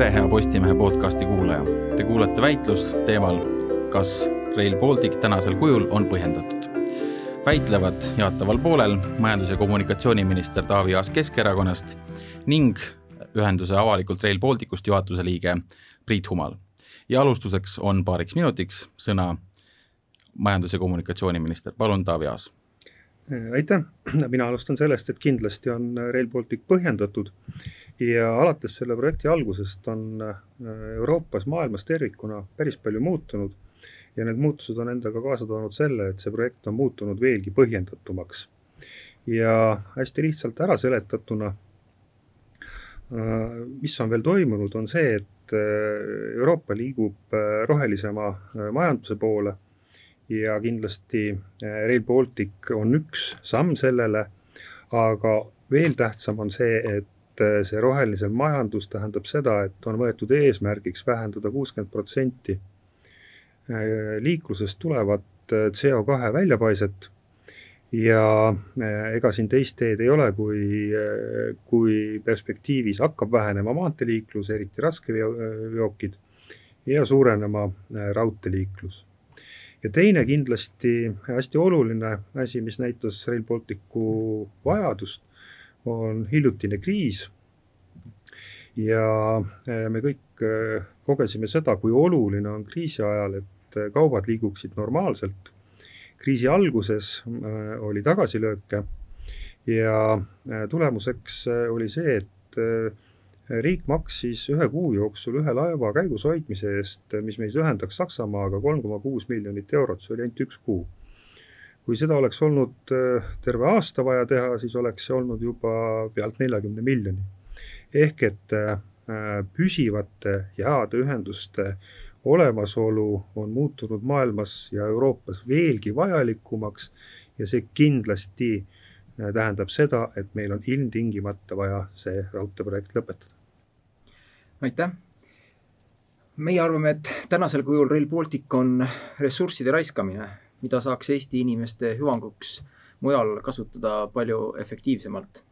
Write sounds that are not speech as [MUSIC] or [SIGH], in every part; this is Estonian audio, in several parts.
tere, hea Postimehe podcasti kuulaja. Te kuulate väitlust teemal, kas Rail Baltic tänasel kujul on põhjendatud. väitlevad jaataval poolel majandus- ja kommunikatsiooniminister Taavi Aas Keskerakonnast ning ühenduse avalikult Rail Balticust juhatuse liige Priit Humal. ja alustuseks on paariks minutiks sõna majandus- ja kommunikatsiooniminister, palun Taavi Aas aitäh, mina alustan sellest, et kindlasti on Rail Baltic põhjendatud ja alates selle projekti algusest on äh, Euroopas, maailmas tervikuna päris palju muutunud ja need muutused on endaga kaasa toonud selle, et see projekt on muutunud veelgi põhjendatumaks. ja hästi lihtsalt ära seletatuna, äh, mis on veel toimunud, on see, et äh, Euroopa liigub rohelisema majanduse poole ja kindlasti Rail Baltic on üks samm sellele, aga veel tähtsam on see, et et äh, see rohelisem majandus tähendab seda, et on võetud eesmärgiks vähendada kuuskümmend protsenti äh, liiklusest tulevat äh, CO2 väljapaiset ja ega siin teist teed ei ole, kui, kui perspektiivis hakkab vähenema maanteeliiklus, eriti raskeveokid, ja suurenema raudteeliiklus. ja teine kindlasti hästi oluline asi, mis näitas Rail Balticu vajadust, on hiljutine kriis. ja äh, me kõik äh, kogesime seda, kui oluline on kriisi ajal, et äh, kaubad liiguksid normaalselt. kriisi alguses oli tagasilööke ja tulemuseks oli see, et riik maksis ühe kuu jooksul ühe laeva käigus hoidmise eest, mis meid ühendaks Saksamaaga, kolm koma kuus miljonit eurot, see oli ainult üks kuu kui seda oleks olnud äh, terve aasta vaja teha, siis oleks see olnud juba pealt neljakümne miljoni. ehk et äh, püsivate heade ühenduste olemasolu on muutunud maailmas ja Euroopas veelgi vajalikumaks ja see kindlasti äh, tähendab seda, et meil on ilmtingimata vaja see raudteeprojekt lõpetada. aitäh! meie arvame, et tänasel kujul Rail Baltic on ressursside raiskamine mida saaks Eesti inimeste hüvanguks mujal kasutada palju efektiivsemalt.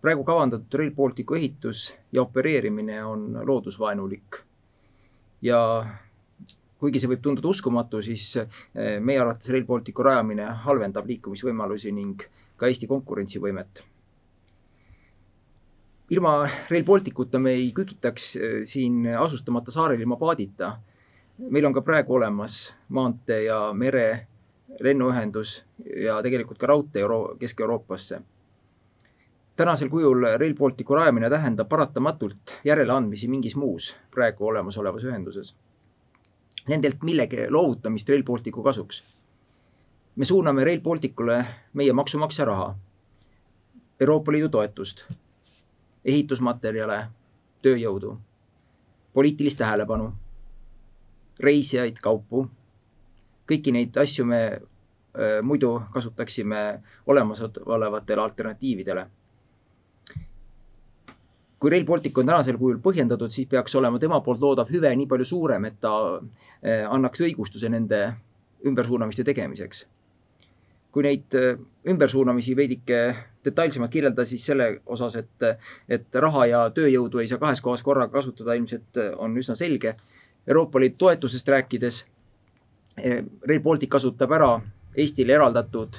praegu kavandatud Rail Balticu ehitus ja opereerimine on loodusvaenulik. ja kuigi see võib tunduda uskumatu, siis eh, meie arvates Rail Balticu rajamine halvendab liikumisvõimalusi ning ka Eesti konkurentsivõimet. ilma Rail Balticuta me ei kükitaks eh, siin asustamata saarel ilma paadita meil on ka praegu olemas maantee ja mere lennuühendus ja tegelikult ka raudtee Euro Kesk-Euroopasse. tänasel kujul Rail Balticu rajamine tähendab paratamatult järeleandmisi mingis muus praegu olemasolevas ühenduses. Nendelt millegi loovutamist Rail Balticu kasuks. me suuname Rail Balticule meie maksumaksja raha, Euroopa Liidu toetust, ehitusmaterjale, tööjõudu, poliitilist tähelepanu reisijaid, kaupu. kõiki neid asju me äh, muidu kasutaksime olemasolevatele alternatiividele. kui Rail Baltic on tänasel kujul põhjendatud, siis peaks olema tema poolt loodav hüve nii palju suurem, et ta äh, annaks õigustuse nende ümbersuunamiste tegemiseks. kui neid äh, ümbersuunamisi veidike detailsemalt kirjelda, siis selle osas, et, et raha ja tööjõudu ei saa kahes kohas korraga kasutada, ilmselt on üsna selge Euroopa Liidu toetusest rääkides, eh, Rail Baltic kasutab ära Eestile eraldatud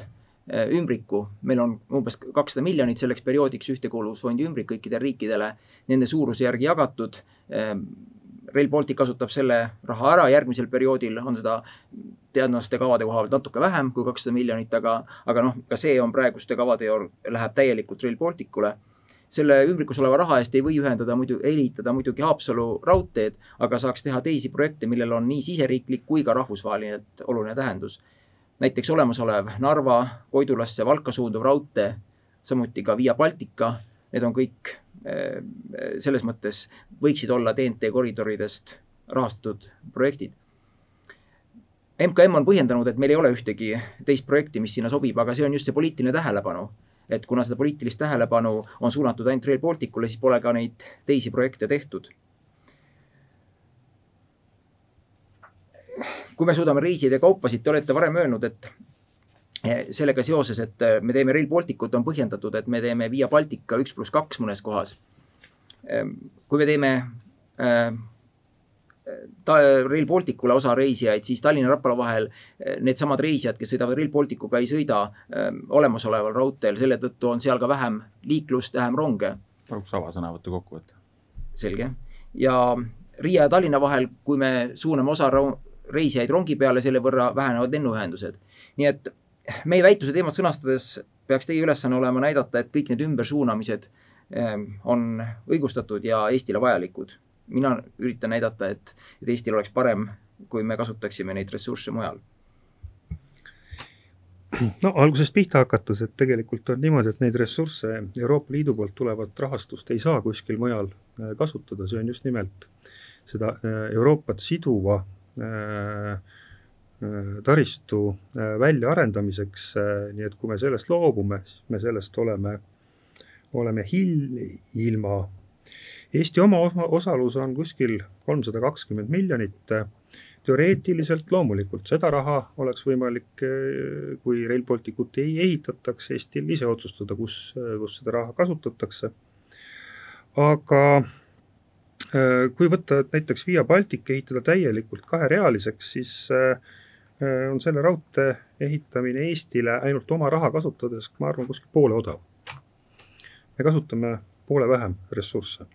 eh, ümbriku, meil on umbes kakssada miljonit selleks perioodiks ühtekuuluvusfondi ümbrik kõikidele riikidele, nende suuruse järgi jagatud. Eh, Rail Baltic kasutab selle raha ära, järgmisel perioodil on seda teadlaste kavade koha pealt natuke vähem kui kakssada miljonit, aga, aga noh, ka see on praeguste kavade juurde, läheb täielikult Rail Balticule selle ümbrikus oleva raha eest ei või ühendada muidu, ehitada muidugi Haapsalu raudteed, aga saaks teha teisi projekte, millel on nii siseriiklik kui ka rahvusvaheline oluline tähendus. näiteks olemasolev Narva, Koidulasse, Valka suunduv raudtee, samuti ka Via Baltica, need on kõik eh, selles mõttes võiksid olla TNT koridoridest rahastatud projektid. MKM on põhjendanud, et meil ei ole ühtegi teist projekti, mis sinna sobib, aga see on just see poliitiline tähelepanu et kuna seda poliitilist tähelepanu on suunatud ainult Rail Balticule, siis pole ka neid teisi projekte tehtud. kui me suudame reisida kaupasid, te olete varem öelnud, et sellega seoses, et me teeme Rail Balticut, on põhjendatud, et me teeme Via Baltica üks pluss kaks mõnes kohas. kui me teeme ta, Rail Balticule osa reisijaid, siis Tallinna-Rapla vahel needsamad reisijad, kes sõidavad Rail Balticuga, ei sõida olemasoleval raudteel, selle tõttu on seal ka vähem liiklust, vähem ronge. paluks avasõnavõttu kokku võtta. selge. ja Riia ja Tallinna vahel, kui me suuname osa reisijaid rongi peale, selle võrra vähenevad lennuühendused. nii et meie väitluse teemat sõnastades peaks teie ülesanne olema näidata, et kõik need ümbersuunamised ehm, on õigustatud ja Eestile vajalikud. Mina üritan näidata, et, et Eestil oleks parem, kui me kasutaksime neid ressursse mujal no algusest pihta hakates, et tegelikult on niimoodi, et neid ressursse Euroopa Liidu poolt tulevat rahastust ei saa kuskil mujal äh, kasutada, see on just nimelt seda äh, Euroopat siduva äh, taristu väljaarendamiseks, nii et kui me sellest loobume, siis me sellest oleme, oleme hil-, ilma. Eesti oma osalus on kuskil kolmsada kakskümmend miljonit teoreetiliselt loomulikult seda raha oleks võimalik, kui Rail Balticut ei ehitataks, Eestil ise otsustada, kus, kus seda raha kasutatakse. aga kui võtta näiteks Via Baltic, ehitada täielikult kaherealiseks, siis on selle raudtee ehitamine Eestile ainult oma raha kasutades, ma arvan, kuskil poole odavam. me kasutame poole vähem ressursse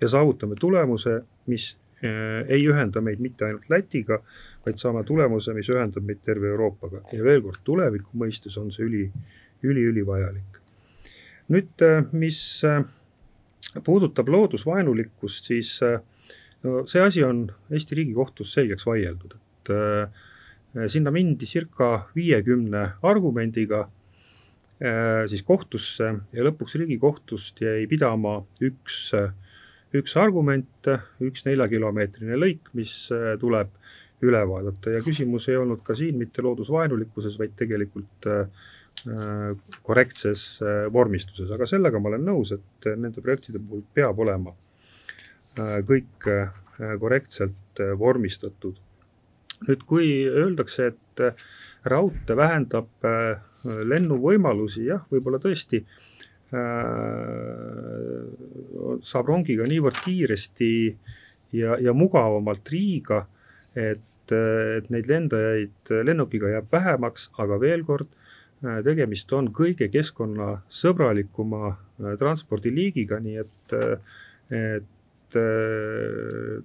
ja saavutame tulemuse, mis Äh, ei ühenda meid mitte ainult Lätiga, vaid saame tulemuse, mis ühendab meid terve Euroopaga ja veel kord, tuleviku mõistes on see üli, üliülivajalik. nüüd, äh, mis äh, puudutab loodusvaenulikkust, siis no see asi on Eesti Riigikohtus selgeks vaieldud, et sinna mindi circa viiekümne argumendiga siis kohtusse ja lõpuks Riigikohtust jäi pidama üks äh, üks argument, üks neljakilomeetrine lõik, mis äh, tuleb üle vaadata ja küsimus ei olnud ka siin mitte loodusvaenulikkuses, vaid tegelikult äh, äh, korrektses vormistuses, aga sellega ma olen nõus, et nende projektide puhul peab olema kõik korrektselt vormistatud. nüüd, kui öeldakse, et raudtee vähendab lennuvõimalusi, jah, võib-olla tõesti äh, saab rongiga niivõrd kiiresti ja, ja mugavamalt Riiga, et, et neid lendajaid lennukiga jääb vähemaks, aga veel kord, äh, tegemist on kõige keskkonnasõbralikuma äh, transpordiliigiga, nii et, et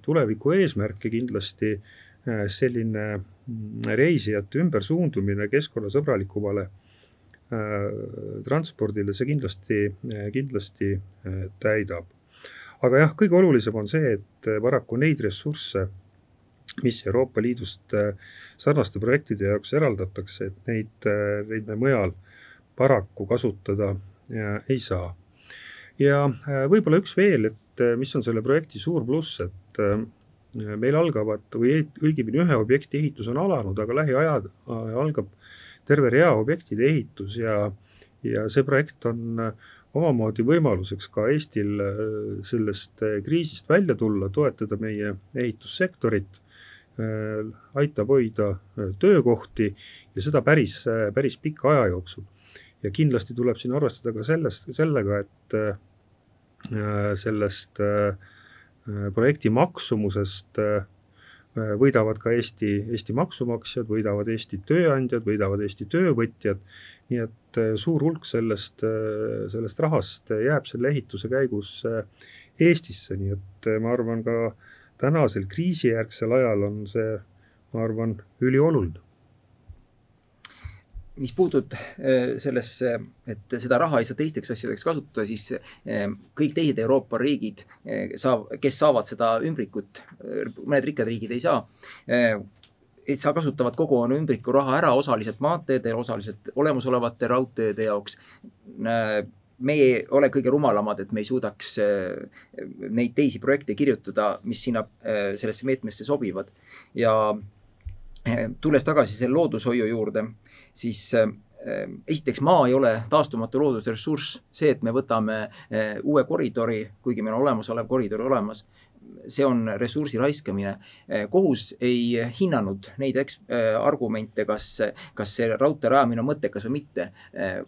tuleviku eesmärke kindlasti selline mm, reisijate ümbersuundumine keskkonnasõbralikumale Äh, transpordile see kindlasti, kindlasti äh, täidab. aga jah, kõige olulisem on see, et äh, paraku neid ressursse, mis Euroopa Liidust sarnaste projektide jaoks eraldatakse, et neid, neid me mujal paraku kasutada ei saa. ja võib-olla üks veel, et mis on selle projekti suur pluss, et meil algavad või õigemini ühe objekti ehitus on alanud, aga lähiajal algab terve rea objektide ehitus ja, ja see projekt on äh, omamoodi võimaluseks ka Eestil äh, sellest äh, kriisist välja tulla, toetada meie ehitussektorit, aitab hoida töökohti ja seda päris, päris pika aja jooksul. ja kindlasti tuleb siin arvestada ka sellest, sellega, et sellest projekti maksumusest võidavad ka Eesti, Eesti maksumaksjad, võidavad Eesti tööandjad, võidavad Eesti töövõtjad, nii et äh, suur hulk sellest, äh, sellest rahast jääb selle ehituse käigus Eestisse, nii et ma arvan, ka tänasel kriisijärgsel ajal on see, ma arvan, ülioluline mis puutub äh, sellesse, et seda raha ei saa teisteks asjadeks kasutada, siis äh, kõik teised Euroopa riigid äh, saab, kes saavad seda ümbrikut, mõned rikkad riigid ei saa, et sa kasutavad kogu oma ümbriku raha ära osaliselt maanteedel, osaliselt olemasolevate raudteede jaoks. me ei ole kõige rumalamad, et me ei suudaks neid teisi projekte kirjutada, mis sinna sellesse meetmesse sobivad ja tulles tagasi selle loodushoiu juurde siis äh, esiteks maa ei ole taastumatu loodusressurss, see, et me võtame äh, uue koridori, kuigi meil on olemasolev koridor olemas, see on ressursi raiskamine. kohus ei hinnanud neid eks-, argumente, kas, kas see raudtee rajamine on mõttekas või mitte.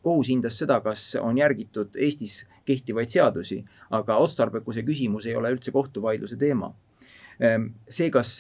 kohus hindas seda, kas on järgitud Eestis kehtivaid seadusi, aga otstarbekuse küsimus ei ole üldse kohtuvaidluse teema see, kas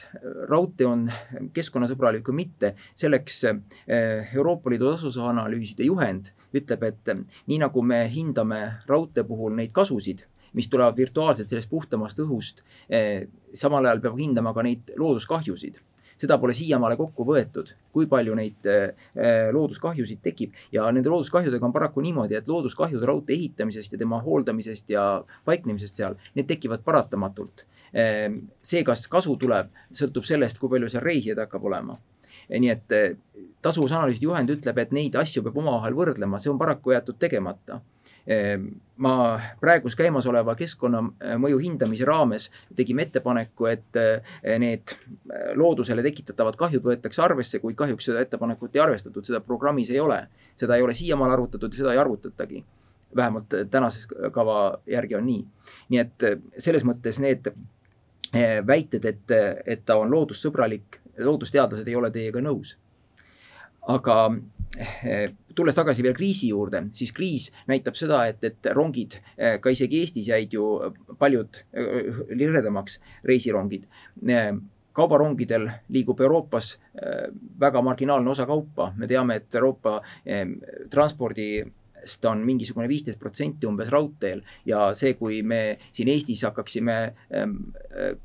raudtee on keskkonnasõbralik või mitte, selleks Euroopa Liidu tasuvusanalüüside juhend ütleb, et nii nagu me hindame raudtee puhul neid kasusid mis tulevad virtuaalselt sellest puhtamast õhust. Eh, samal ajal peab hindama ka neid looduskahjusid seda pole siiamaale kokku võetud, kui palju neid eh, eh, looduskahjusid tekib ja nende looduskahjudega on paraku niimoodi, et looduskahjud raudtee ehitamisest ja tema hooldamisest ja paiknemisest seal, need tekivad paratamatult. See, kas kasu tuleb, sõltub sellest, kui palju seal reisijaid hakkab olema. nii et tasuvusanalüüside juhend ütleb, et neid asju peab omavahel võrdlema, see on paraku jäetud tegemata Ehm, ma praeguse käimasoleva keskkonnamõju hindamise raames tegime ettepaneku, et eh, need eh, loodusele tekitatavad kahjud võetakse arvesse, kuid kahjuks seda ettepanekut ei arvestatud, seda programmis ei ole. seda ei ole siiamaale arvutatud ja seda ei arvutatagi. vähemalt tänases kava järgi on nii. nii et eh, selles mõttes need väited, et, et ta on loodussõbralik, loodusteadlased ei ole teiega nõus. aga tulles tagasi veel kriisi juurde, siis kriis näitab seda, et, et rongid eh, ka isegi Eestis jäid ju paljud eh, lihedamaks, reisirongid. Eh, kaubarongidel liigub Euroopas väga marginaalne osa kaupa, me teame, et Euroopa transpordi sest on mingisugune viisteist protsenti umbes raudteel ja see, kui me siin Eestis hakkaksime ähm,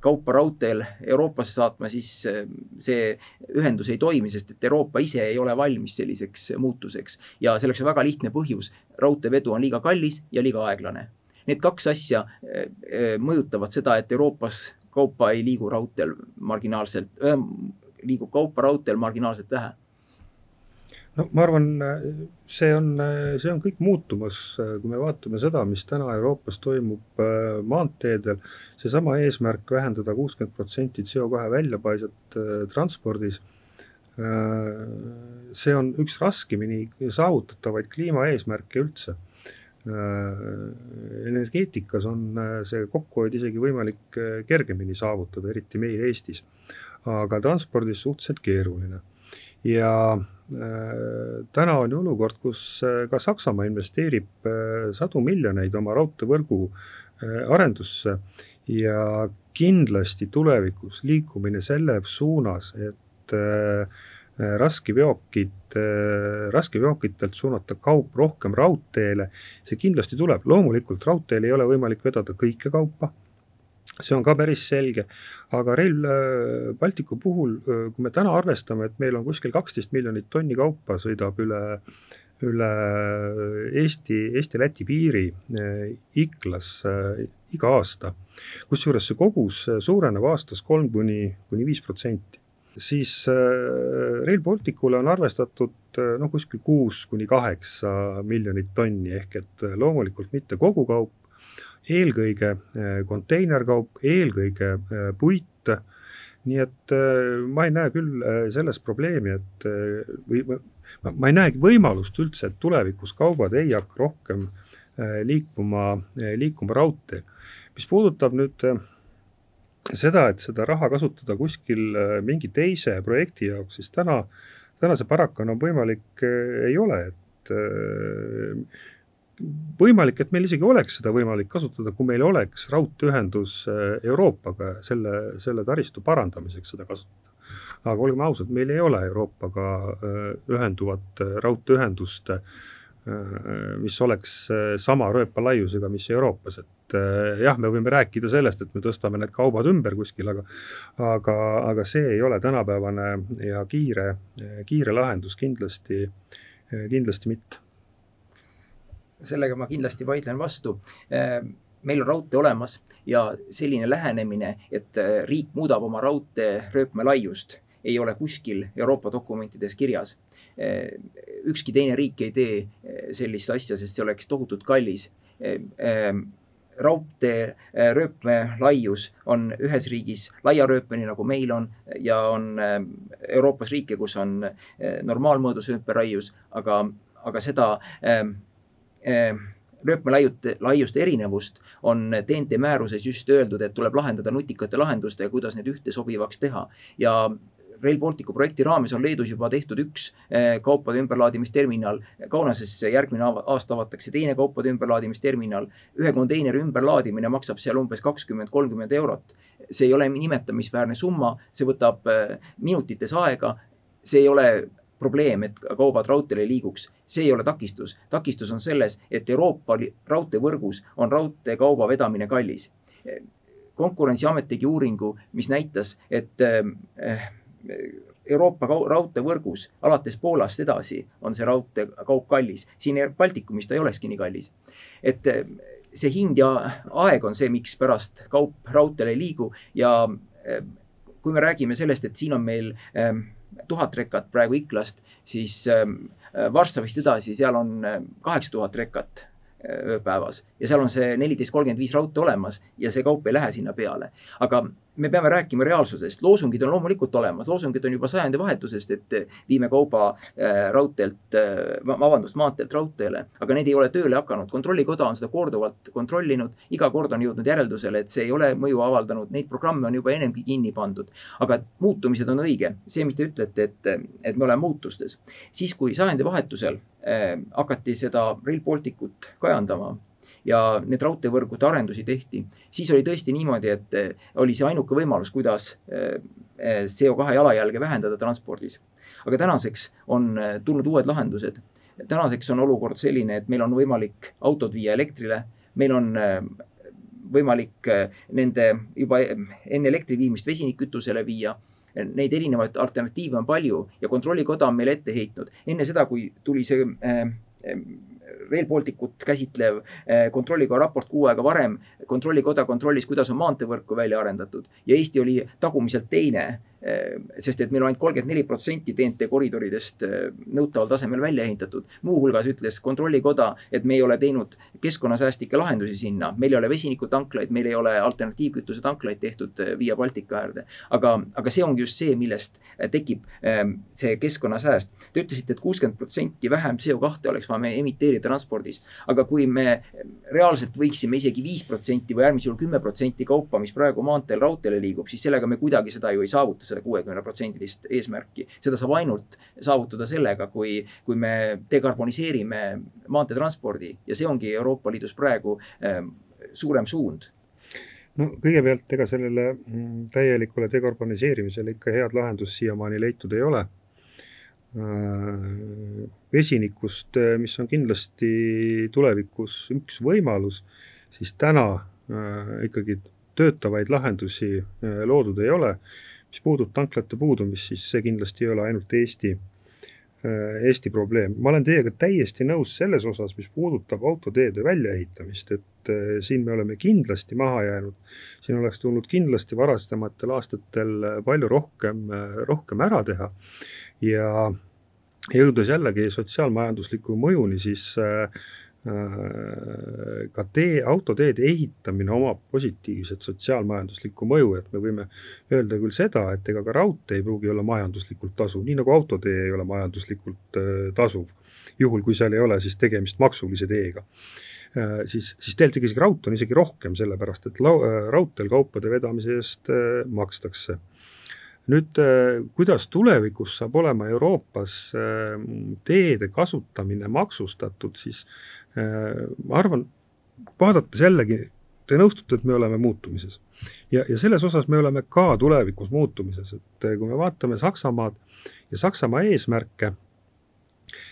kaupa raudteel Euroopasse saatma, siis ähm, see ühendus ei toimi, sest et Euroopa ise ei ole valmis selliseks muutuseks. ja selleks on väga lihtne põhjus, raudteevedu on liiga kallis ja liiga aeglane. Need kaks asja äh, äh, mõjutavad seda, et Euroopas kaupa ei liigu raudteel marginaalselt, liigub kaupa raudteel marginaalselt vähe no ma arvan, see on, see on kõik muutumas, kui me vaatame seda, mis täna Euroopas toimub äh, maanteedel, seesama eesmärk vähendada kuuskümmend protsenti CO2 väljapaiset äh, transpordis, äh, see on üks raskemini saavutatavaid kliimaeesmärke üldse. energeetikas on see kokkuhoid isegi võimalik kergemini saavutada, eriti meil Eestis. aga transpordis suhteliselt keeruline ja täna on ju olukord, kus äh, ka Saksamaa investeerib äh, sadu miljoneid oma raudteevõrgu arendusse ja kindlasti tulevikus liikumine selle suunas, et raskeveokid, raskeveokitelt suunata kaup rohkem raudteele, see kindlasti tuleb, loomulikult raudteel ei ole võimalik vedada kõike kaupa see on ka päris selge, aga Rail äh, Balticu puhul, äh, kui me täna arvestame, et meil on kuskil kaksteist miljonit tonni kaupa sõidab üle, üle Eesti, Eesti-Läti piiri äh, Iklas iga aasta, kusjuures see kogus suureneb aastas kolm kuni, kuni viis protsenti. Siis Rail Balticule on arvestatud noh, kuskil kuus kuni kaheksa miljonit tonni, ehk et loomulikult mitte kogu kaup, eelkõige äh, konteinerkaup, eelkõige äh, puit, nii et äh, ma ei näe küll selles probleemi, et või ma, ma ei näegi võimalust üldse, et tulevikus kaubad ei hakka rohkem liikuma, liikuma raudteel. mis puudutab nüüd seda, et seda raha kasutada kuskil mingi teise projekti jaoks, siis täna, täna see paraku enam võimalik ei ole, et võimalik, et meil isegi oleks seda võimalik kasutada, kui meil oleks raudteeühendus äh, Euroopaga selle, selle taristu parandamiseks seda kasutada. aga olgem ausad, meil ei ole Euroopaga äh, ühenduvat äh, raudteeühendust, mis oleks sama rööpalaiusega, mis Euroopas, et jah, me võime rääkida sellest, et me tõstame need kaubad ümber kuskil, aga aga, aga see ei ole tänapäevane ja kiire, kiire lahendus kindlasti, kindlasti mitte sellega ma kindlasti vaidlen vastu. Ehm, meil on raudtee olemas ja selline lähenemine, et äh, riik muudab oma raudtee rööpme laiust, ei ole kuskil Euroopa dokumentides kirjas. Ehm, ükski teine riik ei tee äh, sellist asja, sest see oleks tohutult kallis raudtee äh, rööpme laius on ühes riigis laiarööpmeni, nagu meil on, ja on Euroopas riike, kus on normaalmõõdus rööpme laius, aga, aga seda äh, rööpmelaiute, laiuste erinevust on TNT määruses just öeldud, et tuleb lahendada nutikate lahendustega, kuidas need ühte sobivaks teha ja Rail Balticu projekti raames on Leedus juba tehtud üks eh, kaupade ümberlaadimisterminal. Kaunasesse järgmine aasta avatakse teine kaupade ümberlaadimisterminal. ühe konteineri ümberlaadimine maksab seal umbes kakskümmend, kolmkümmend eurot. see ei ole nimetamisväärne summa, see võtab eh, minutites aega. see ei ole probleem, et kaubad raudteel ei liiguks. see ei ole takistus. takistus on selles, et Euroopa raudteevõrgus on raudteekauba vedamine kallis. konkurentsiamet tegi uuringu, mis näitas, et äh, Euroopa raudteevõrgus alates Poolast edasi on see raudteekaup kallis. siin Baltikumis ta ei olekski nii kallis. et äh, see hind ja aeg on see, mikspärast kaup raudteel ei liigu ja kui me räägime sellest, et siin on meil äh, tuhat rekat praegu Iklast, siis ähm, äh, Varssavist edasi, seal on äh, kaheksa tuhat rekat äh, ööpäevas ja seal on see neliteist kolmkümmend viis raudtee olemas ja see kaup ei lähe sinna peale. aga me peame rääkima reaalsusest, loosungid on loomulikult olemas, loosungid on juba sajandivahetusest, et viime kauba äh, raudteelt äh,, vabandust, maanteelt raudteele, aga need ei ole tööle hakanud, kontrollikoda on seda korduvalt kontrollinud, iga kord on jõudnud järeldusele, et see ei ole mõju avaldanud, neid programme on juba enemgi kinni pandud. aga muutumised on õige, see, mis te ütlete, et, et me oleme muutustes, siis kui sajandivahetusel äh, hakati seda Rail Baltic ut kajandama ja need raudteevõrgude arendusi tehti, siis oli tõesti niimoodi, et eh, oli see ainuke võimalus, kuidas eh, eh, CO2 jalajälge vähendada transpordis. aga tänaseks on tulnud uued lahendused. tänaseks on olukord selline, et meil on võimalik autod viia elektrile, meil on võimalik nende juba enne elektri viimist vesinikkütusele viia neid erinevaid alternatiive on palju ja kontrollikoda on meile ette heitnud. enne seda, kui tuli see äh, Rail Balticut käsitlev eh, kontrollikoja raport kuu aega varem. kontrollikoda kontrollis, kuidas on maanteevõrku välja arendatud ja Eesti oli tagumiselt teine sest et meil on ainult kolmkümmend neli protsenti TNT koridoridest ehm, nõutaval tasemel välja ehitatud. muuhulgas ütles kontrollikoda, et me ei ole teinud keskkonnasäästlikke lahendusi sinna, meil ei ole vesinikutanklaid, meil ei ole alternatiivkütuse tanklaid tehtud ehm, Via Baltica äärde. aga, aga see ongi just see, millest tekib see keskkonnasääst. Te ütlesite et, et kuuskümmend protsenti vähem CO2 oleks vaja me emiteerida transpordis. aga kui me reaalselt võiksime isegi viis protsenti või äärmisel juhul kümme protsenti kaupa, mis praegu maanteel, raudteele liigub, siis sellega me kuidagi seda ju ei saavuta seda kuuekümne protsendilist eesmärki. seda saab ainult saavutada sellega, kui, kui me dekarboniseerime maanteetranspordi ja see ongi Euroopa Liidus praegu äh, suurem suund no kõigepealt, ega sellele mm, täielikule dekarboniseerimisele ikka head lahendust siiamaani leitud ei ole. Äh, vesinikust, mis on kindlasti tulevikus üks võimalus, siis täna äh, ikkagi töötavaid lahendusi loodud ei ole mis puudub tanklate puudumist, siis see kindlasti ei ole ainult Eesti, äh, Eesti probleem. ma olen teiega täiesti nõus selles osas, mis puudutab autoteede väljaehitamist, et äh, siin me oleme kindlasti maha jäänud. siin oleks tulnud kindlasti varasematel aastatel palju rohkem, rohkem ära teha ja jõudes jällegi sotsiaalmajandusliku mõjuni, siis äh, Äh, ka tee, autoteede ehitamine omab positiivset sotsiaalmajanduslikku mõju, et me võime öelda küll seda, et ega ka raudtee ei pruugi olla majanduslikult tasuv, nii nagu autotee ei ole majanduslikult äh, tasuv. juhul, kui seal ei ole siis tegemist maksulise teega äh,. siis, siis tegelikult isegi raudtee on isegi rohkem, sellepärast et lau-, äh, raudteel kaupade vedamise eest äh, makstakse nüüd, äh, kuidas tulevikus saab olema Euroopas äh, teede kasutamine maksustatud, siis äh, ma arvan, vaadates jällegi, te nõustute, et me oleme muutumises. ja, ja selles osas me oleme ka tulevikus muutumises, et kui me vaatame Saksamaad ja Saksamaa eesmärke,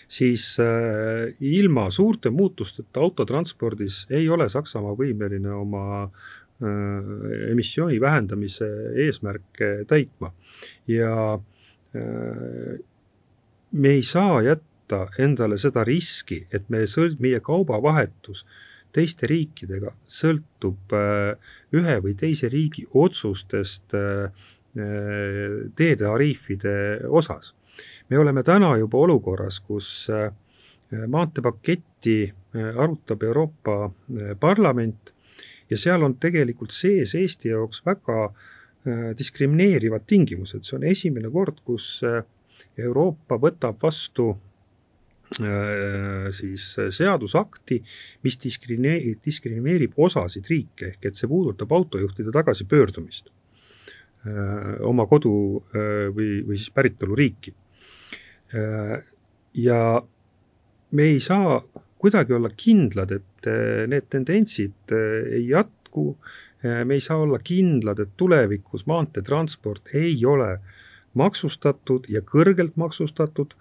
siis äh, ilma suurte muutusteta autotranspordis ei ole Saksamaa võimeline oma Äh, emissiooni vähendamise eesmärke täitma. ja äh, me ei saa jätta endale seda riski, et me sõlt-, meie kaubavahetus teiste riikidega sõltub äh, ühe või teise riigi otsustest teetariifide osas. me oleme täna juba olukorras, kus maanteepaketti arutab Euroopa Parlament ja seal on tegelikult sees Eesti jaoks väga äh, diskrimineerivad tingimused, see on esimene kord, kus äh, Euroopa võtab vastu siis seadusakti, mis diskrimineerib, diskrimineerib osasid riike, ehk et see puudutab autojuhtide tagasipöördumist oma kodu või, või siis päritoluriiki. ja me ei saa kuidagi olla kindlad, et need tendentsid ei jätku, me ei saa olla kindlad, et tulevikus maanteetransport ei ole maksustatud ja kõrgelt maksustatud,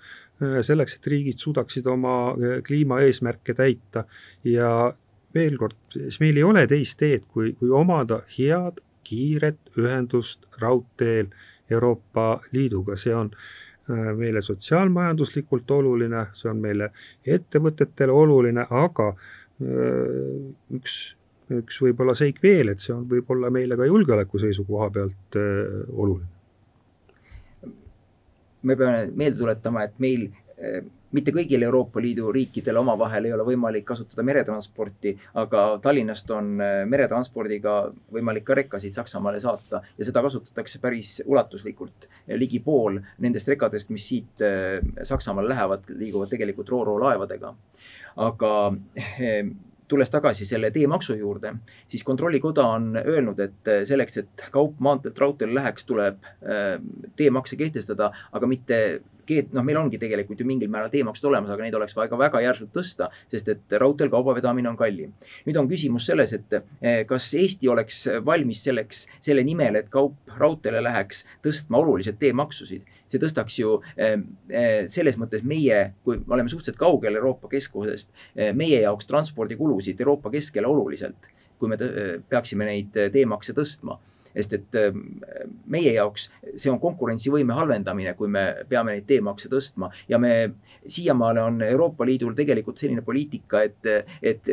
selleks, et riigid suudaksid oma kliimaeesmärke täita. Ja veel kord, siis meil ei ole teist teed, kui, kui omada head kiiret ühendust raudteel Euroopa Liiduga, see on äh, meile sotsiaalmajanduslikult oluline, see on meile ettevõtetele oluline, aga üks, üks võib-olla seik veel, et see on võib-olla meile ka julgeoleku seisukoha pealt oluline. Me peame meelde tuletama, et meil mitte kõigil Euroopa Liidu riikidel omavahel ei ole võimalik kasutada meretransporti, aga Tallinnast on eh, meretranspordiga võimalik ka rekkasid Saksamaale saata ja seda kasutatakse päris ulatuslikult. ligi pool nendest rekadest, mis siit eh, Saksamaale lähevad, liiguvad tegelikult Ro-Ro laevadega. aga tulles tagasi selle teemaksu juurde, siis Kontrollikoda on öelnud, et selleks, et kaup maanteelt raudteele läheks, tuleb äh, teemakse kehtestada, aga mitte keet-, noh, meil ongi tegelikult ju mingil määral teemaksud olemas, aga neid oleks vaja ka väga järsult tõsta, sest et raudteel kauba vedamine on kallim. nüüd on küsimus selles, et eh, kas Eesti oleks valmis selleks, selle nimel, et kaup raudteele läheks, tõstma oluliselt teemaksusid. see tõstaks ju eh, eh, selles mõttes meie, kui me oleme suhteliselt kaugel Euroopa keskosest, meie jaoks transpordikulusid Euroopa keskele oluliselt, kui me peaksime neid teemakse tõstma sest et ähm, meie jaoks see on konkurentsivõime halvendamine, kui me peame neid teemakse tõstma ja me siiamaale on Euroopa Liidul tegelikult selline poliitika, et, et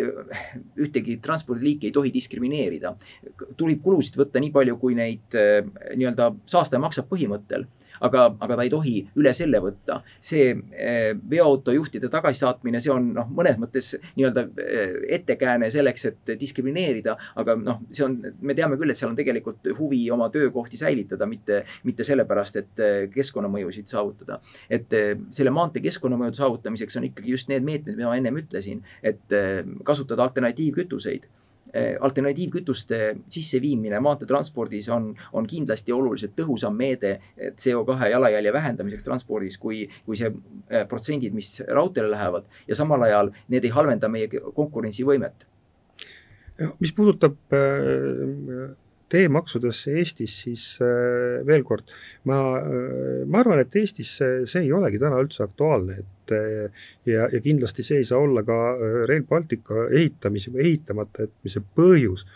ühtegi transpordiliiki ei tohi diskrimineerida. tuleb kulusid võtta nii palju, kui neid äh, nii-öelda saastaja maksab põhimõttel aga, aga ta ei tohi üle selle võtta. see eh, veoautojuhtide tagasisaatmine, see on noh, mõnes mõttes nii-öelda eh, ettekääne selleks, et diskrimineerida, aga noh, see on, me teame küll, et seal on tegelikult huvi oma töökohti säilitada, mitte, mitte sellepärast, et eh, keskkonnamõjusid saavutada. et selle maantee keskkonnamõjude saavutamiseks on ikkagi just need meetmed, mida ma ennem ütlesin, et kasutada alternatiivkütuseid alternatiivkütuste sisseviimine maanteetranspordis on, on kindlasti oluliselt tõhusam meede CO2 jalajälje vähendamiseks transpordis, kui, kui see eh, protsendid, mis raudteele lähevad ja samal ajal need ei halvenda meie konkurentsivõimet. mis puudutab äh, teemaksudesse Eestis, siis äh, veel kord, ma, äh, ma arvan, et Eestis see, see ei olegi täna üldse aktuaalne, et äh, ja, ja kindlasti see ei saa olla ka Rail Baltica ehitamise või ehitamata jätmise põhjus.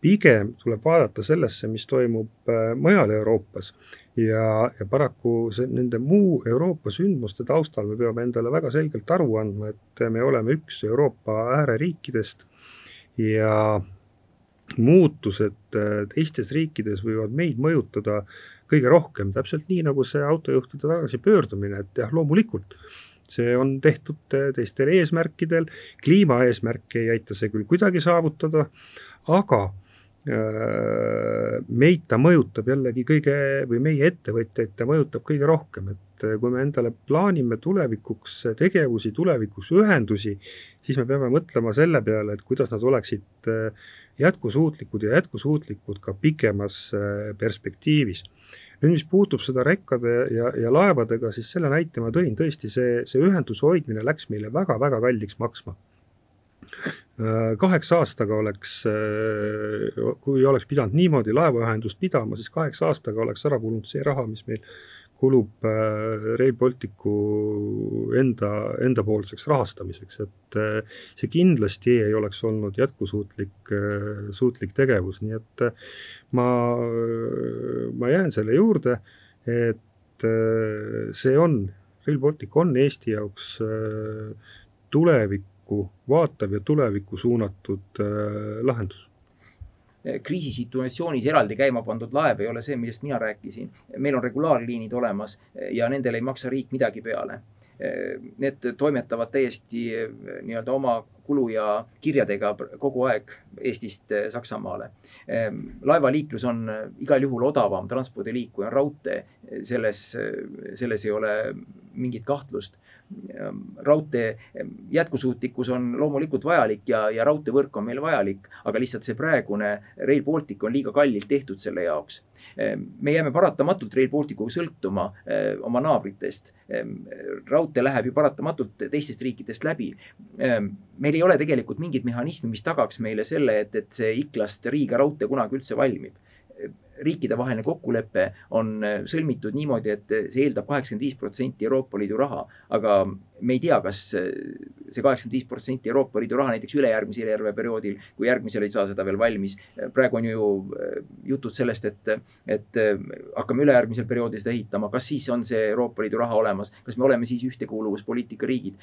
pigem tuleb vaadata sellesse, mis toimub mujal Euroopas ja, ja paraku see, nende muu Euroopa sündmuste taustal me peame endale väga selgelt aru andma, et me oleme üks Euroopa ääreriikidest ja muutused äh, teistes riikides võivad meid mõjutada kõige rohkem, täpselt nii, nagu see autojuhtide tagasipöördumine, et jah, loomulikult see on tehtud äh, teistel eesmärkidel, kliimaeesmärke ei aita see küll kuidagi saavutada, aga äh, meid ta mõjutab jällegi kõige või meie ettevõtjaid ta mõjutab kõige rohkem, et kui me endale plaanime tulevikuks tegevusi, tulevikuks ühendusi, siis me peame mõtlema selle peale, et kuidas nad oleksid jätkusuutlikud ja jätkusuutlikud ka pikemas äh, perspektiivis. nüüd, mis puutub seda rekkade ja, ja laevadega, siis selle näite ma tõin, tõesti see, see ühenduse hoidmine läks meile väga-väga kalliks maksma äh, kaheksa aastaga oleks, äh, kui oleks pidanud niimoodi laevaühendust pidama, siis kaheksa aastaga oleks ära kulunud see raha, mis meil kulub äh, Rail Balticu enda, endapoolseks rahastamiseks, et äh, see kindlasti ei oleks olnud jätkusuutlik, äh, suutlik tegevus, nii et ma, ma jään selle juurde, et see on, Rail Baltic on Eesti jaoks tulevikku vaatav ja tulevikku suunatud lahendus kriisisituatsioonis eraldi käima pandud laev ei ole see, millest mina rääkisin. meil on regulaarliinid olemas eh, ja nendele ei maksa riik midagi peale. Eh, need toimetavad täiesti nii-öelda oma kulu ja kirjadega kogu aeg Eestist Saksamaale. laevaliiklus on igal juhul odavam transpordiliik, kui on raudtee. selles, selles ei ole mingit kahtlust. raudtee jätkusuutlikkus on loomulikult vajalik ja, ja raudteevõrk on meil vajalik, aga lihtsalt see praegune Rail Baltic on liiga kallilt tehtud selle jaoks. me jääme paratamatult Rail Balticuga sõltuma oma naabritest. raudtee läheb ju paratamatult teistest riikidest läbi. meil ei ole tegelikult mingit mehhanismi, mis tagaks meile selle, et, et see Iklast Riiga raudtee kunagi üldse valmib riikidevaheline kokkulepe on sõlmitud niimoodi, et see eeldab kaheksakümmend viis protsenti Euroopa Liidu raha, aga me ei tea, kas see kaheksakümmend viis protsenti Euroopa Liidu raha näiteks ülejärgmisel eelarveperioodil, kui järgmisel ei saa seda veel valmis. praegu on ju äh, jutud sellest, et, et äh, hakkame ülejärgmisel perioodil seda ehitama, kas siis on see Euroopa Liidu raha olemas, kas me oleme siis ühtekuuluvuspoliitika riigid.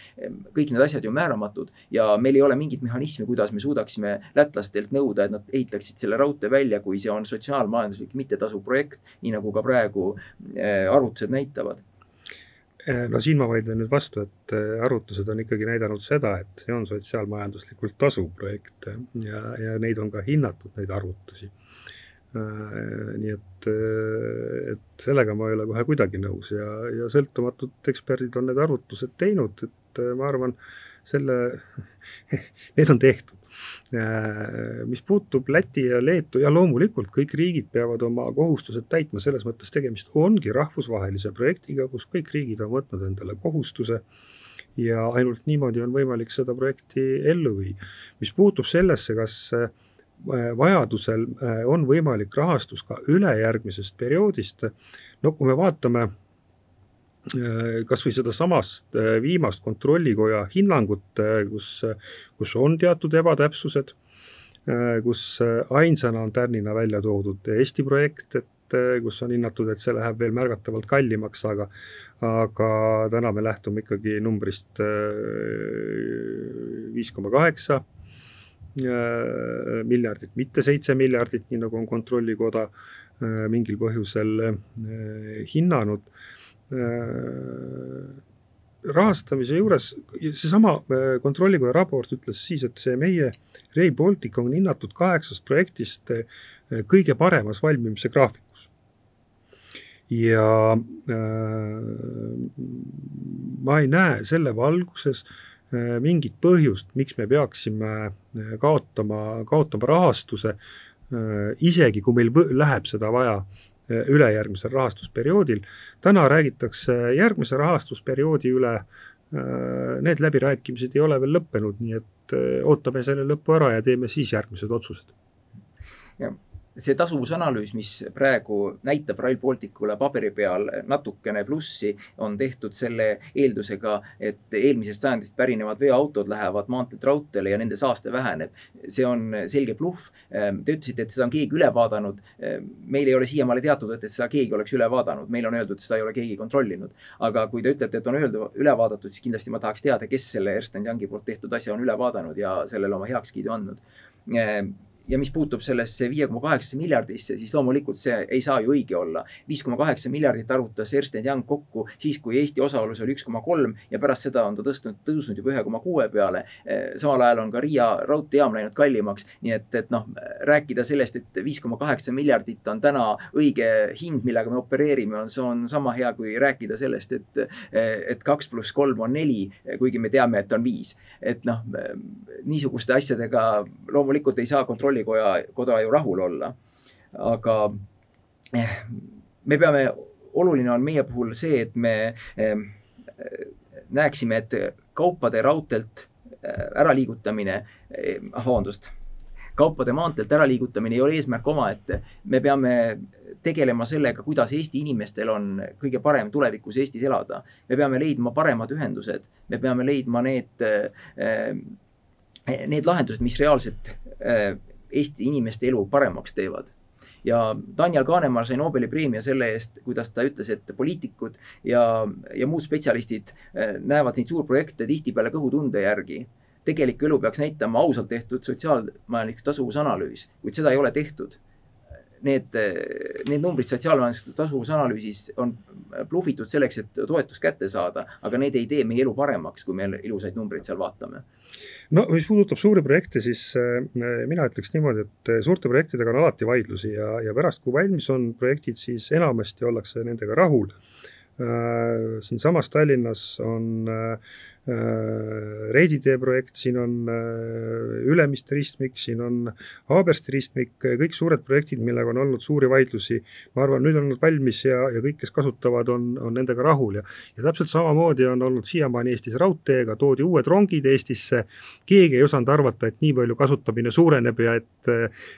kõik need asjad ju määramatud ja meil ei ole mingit mehhanismi, kuidas me suudaksime lätlastelt nõuda, et nad ehitaksid selle raudtee välja, kui see on sotsiaalmajanduslik mittetasuv projekt, nii nagu ka praegu äh, arvutused näitavad Eh, no siin ma vaidlen nüüd vastu, et eh, arvutused on ikkagi näidanud seda, et see on sotsiaalmajanduslikult tasuv projekt ja, ja neid on ka hinnatud, neid arvutusi. Eh, nii et, et sellega ma ei ole kohe kuidagi nõus ja, ja sõltumatud eksperdid on need arvutused teinud, et ma arvan, selle, [LAUGHS] need on tehtud mis puutub Läti ja Leetu ja loomulikult kõik riigid peavad oma kohustused täitma, selles mõttes tegemist ongi rahvusvahelise projektiga, kus kõik riigid on võtnud endale kohustuse ja ainult niimoodi on võimalik seda projekti ellu viia. mis puutub sellesse, kas äh, vajadusel äh, on võimalik rahastus ka ülejärgmisest perioodist, no kui me vaatame Äh, kas või sedasamast äh, viimast kontrollikoja hinnangut, äh, kus, kus on teatud ebatäpsused, kus ainsana on tärnina välja toodud Eesti projekt, et kus on hinnatud, et see läheb veel märgatavalt kallimaks, aga aga täna me lähtume ikkagi numbrist viis koma kaheksa miljardit, mitte seitse miljardit, nii nagu on Kontrollikoda mingil põhjusel hinnanud rahastamise juures, seesama äh, kontrollikoja raport ütles siis, et see meie Rail Baltic on hinnatud kaheksast projektist äh, kõige paremas valmimise graafikus. ja äh, ma ei näe selle valguses äh, mingit põhjust, miks me peaksime kaotama, kaotama rahastuse äh,, isegi kui meil läheb seda vaja ülejärgmisel rahastusperioodil. täna räägitakse järgmise rahastusperioodi üle, eh, need läbirääkimised ei ole veel lõppenud, nii et eh, ootame selle lõpu ära ja teeme siis järgmised otsused. jah see tasuvusanalüüs, mis praegu näitab Rail Balticule paberi peal natukene plussi, on tehtud selle eeldusega, et eelmisest sajandist pärinevad veoautod lähevad maanteelt raudteele ja nende saaste väheneb. see on selge bluff. Te ütlesite, et seda on keegi üle vaadanud. meil ei ole siiamaale teatud, et, seda keegi oleks üle vaadanud, meile on öeldud, seda ei ole keegi kontrollinud. aga kui te ütlete, et on öeldud, üle vaadatud, siis kindlasti ma tahaks teada, kes selle Ernst Youngi poolt tehtud asja on üle vaadanud ja sellele oma heakskiidu andnud ja mis puutub sellesse viie koma kaheksasse miljardisse, siis loomulikult see ei saa ju õige olla. viis koma kaheksa miljardit arvutas Ernst Young kokku siis, kui Eesti osalus oli üks koma kolm ja pärast seda on ta tõstnud, tõusnud juba ühe koma kuue peale. samal ajal on ka Riia raudteejaam läinud kallimaks, nii et, et noh, rääkida sellest, et viis koma kaheksa miljardit on täna õige hind, millega me opereerime, on, see on sama hea kui rääkida sellest, et, et kaks pluss kolm on neli, kuigi me teame, et on viis. et noh, niisuguste asjadega loomulikult ei saa kontrollida kontrollikoja, koda ju rahul olla. aga eh, me peame, oluline on meie puhul see, et me eh, näeksime, et kaupade raudteelt eh, äraliigutamine, vabandust, kaupade maanteelt äraliigutamine ei ole eesmärk omaette. me peame tegelema sellega, kuidas Eesti inimestel on kõige parem tulevikus Eestis elada. me peame leidma paremad ühendused, me peame leidma need, need lahendused, mis reaalselt Eesti inimeste elu paremaks teevad. ja Daniel Kanemaa sai Nobeli preemia selle eest, kuidas ta ütles, et poliitikud ja, ja muud spetsialistid eh, näevad neid suurprojekte tihtipeale kõhutunde järgi. tegelik elu peaks näitama ausalt tehtud sotsiaalmajanduslik tasuvusanalüüs, kuid seda ei ole tehtud need, need numbrid sotsiaalmajanduslikus tasuvusanalüüsis on blufitud selleks, et toetust kätte saada, aga need ei tee meie elu paremaks, kui me ilusaid numbreid seal vaatame no mis puudutab suuri projekte, siis äh, mina ütleks niimoodi, et äh, suurte projektidega on alati vaidlusi ja, ja pärast, kui valmis on projektid, siis enamasti ollakse nendega rahul. siinsamas Tallinnas on Reidi tee projekt, siin on Ülemiste ristmik, siin on Haabersti ristmik, kõik suured projektid, millega on olnud suuri vaidlusi. ma arvan, nüüd on nad valmis ja, ja kõik, kes kasutavad, on, on nendega rahul ja, ja täpselt samamoodi on olnud siiamaani Eestis raudteega, toodi uued rongid Eestisse. keegi ei osanud arvata, et nii palju kasutamine suureneb ja et,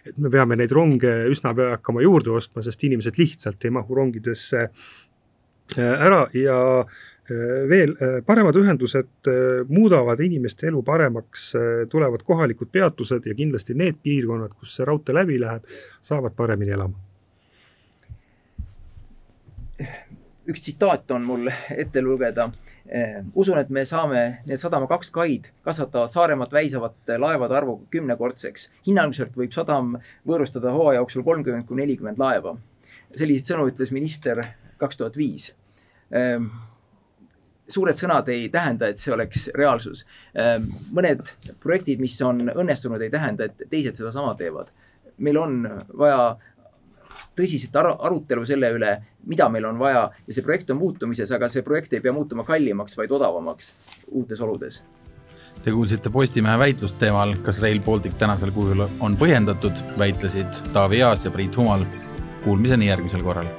et me peame neid ronge üsna pea hakkama juurde ostma, sest inimesed lihtsalt ei mahu rongidesse ära ja Äh, veel äh, paremad ühendused äh, muudavad inimeste elu paremaks, tulevad kohalikud peatused ja kindlasti need piirkonnad, kus see raudtee läbi läheb, saavad paremini elama. üks tsitaat on mul ette lugeda. usun, et me saame need sadama kaks kaid kasvatavad Saaremaad väisavate laevade arvu kümnekordseks. hinnanguliselt võib sadam võõrustada hooaja jooksul kolmkümmend kuni nelikümmend laeva. selliseid sõnu ütles minister kaks tuhat viis suured sõnad ei tähenda, et see oleks reaalsus. Ehm, mõned projektid, mis on õnnestunud, ei tähenda, et teised sedasama teevad. meil on vaja tõsiselt ar arutelu selle üle, mida meil on vaja ja see projekt on muutumises, aga see projekt ei pea muutuma kallimaks, vaid odavamaks uutes oludes. Te kuulsite Postimehe väitlust teemal, kas Rail Baltic tänasel kujul on põhjendatud, väitlesid Taavi Aas ja Priit Humal. Kuulmiseni järgmisel korral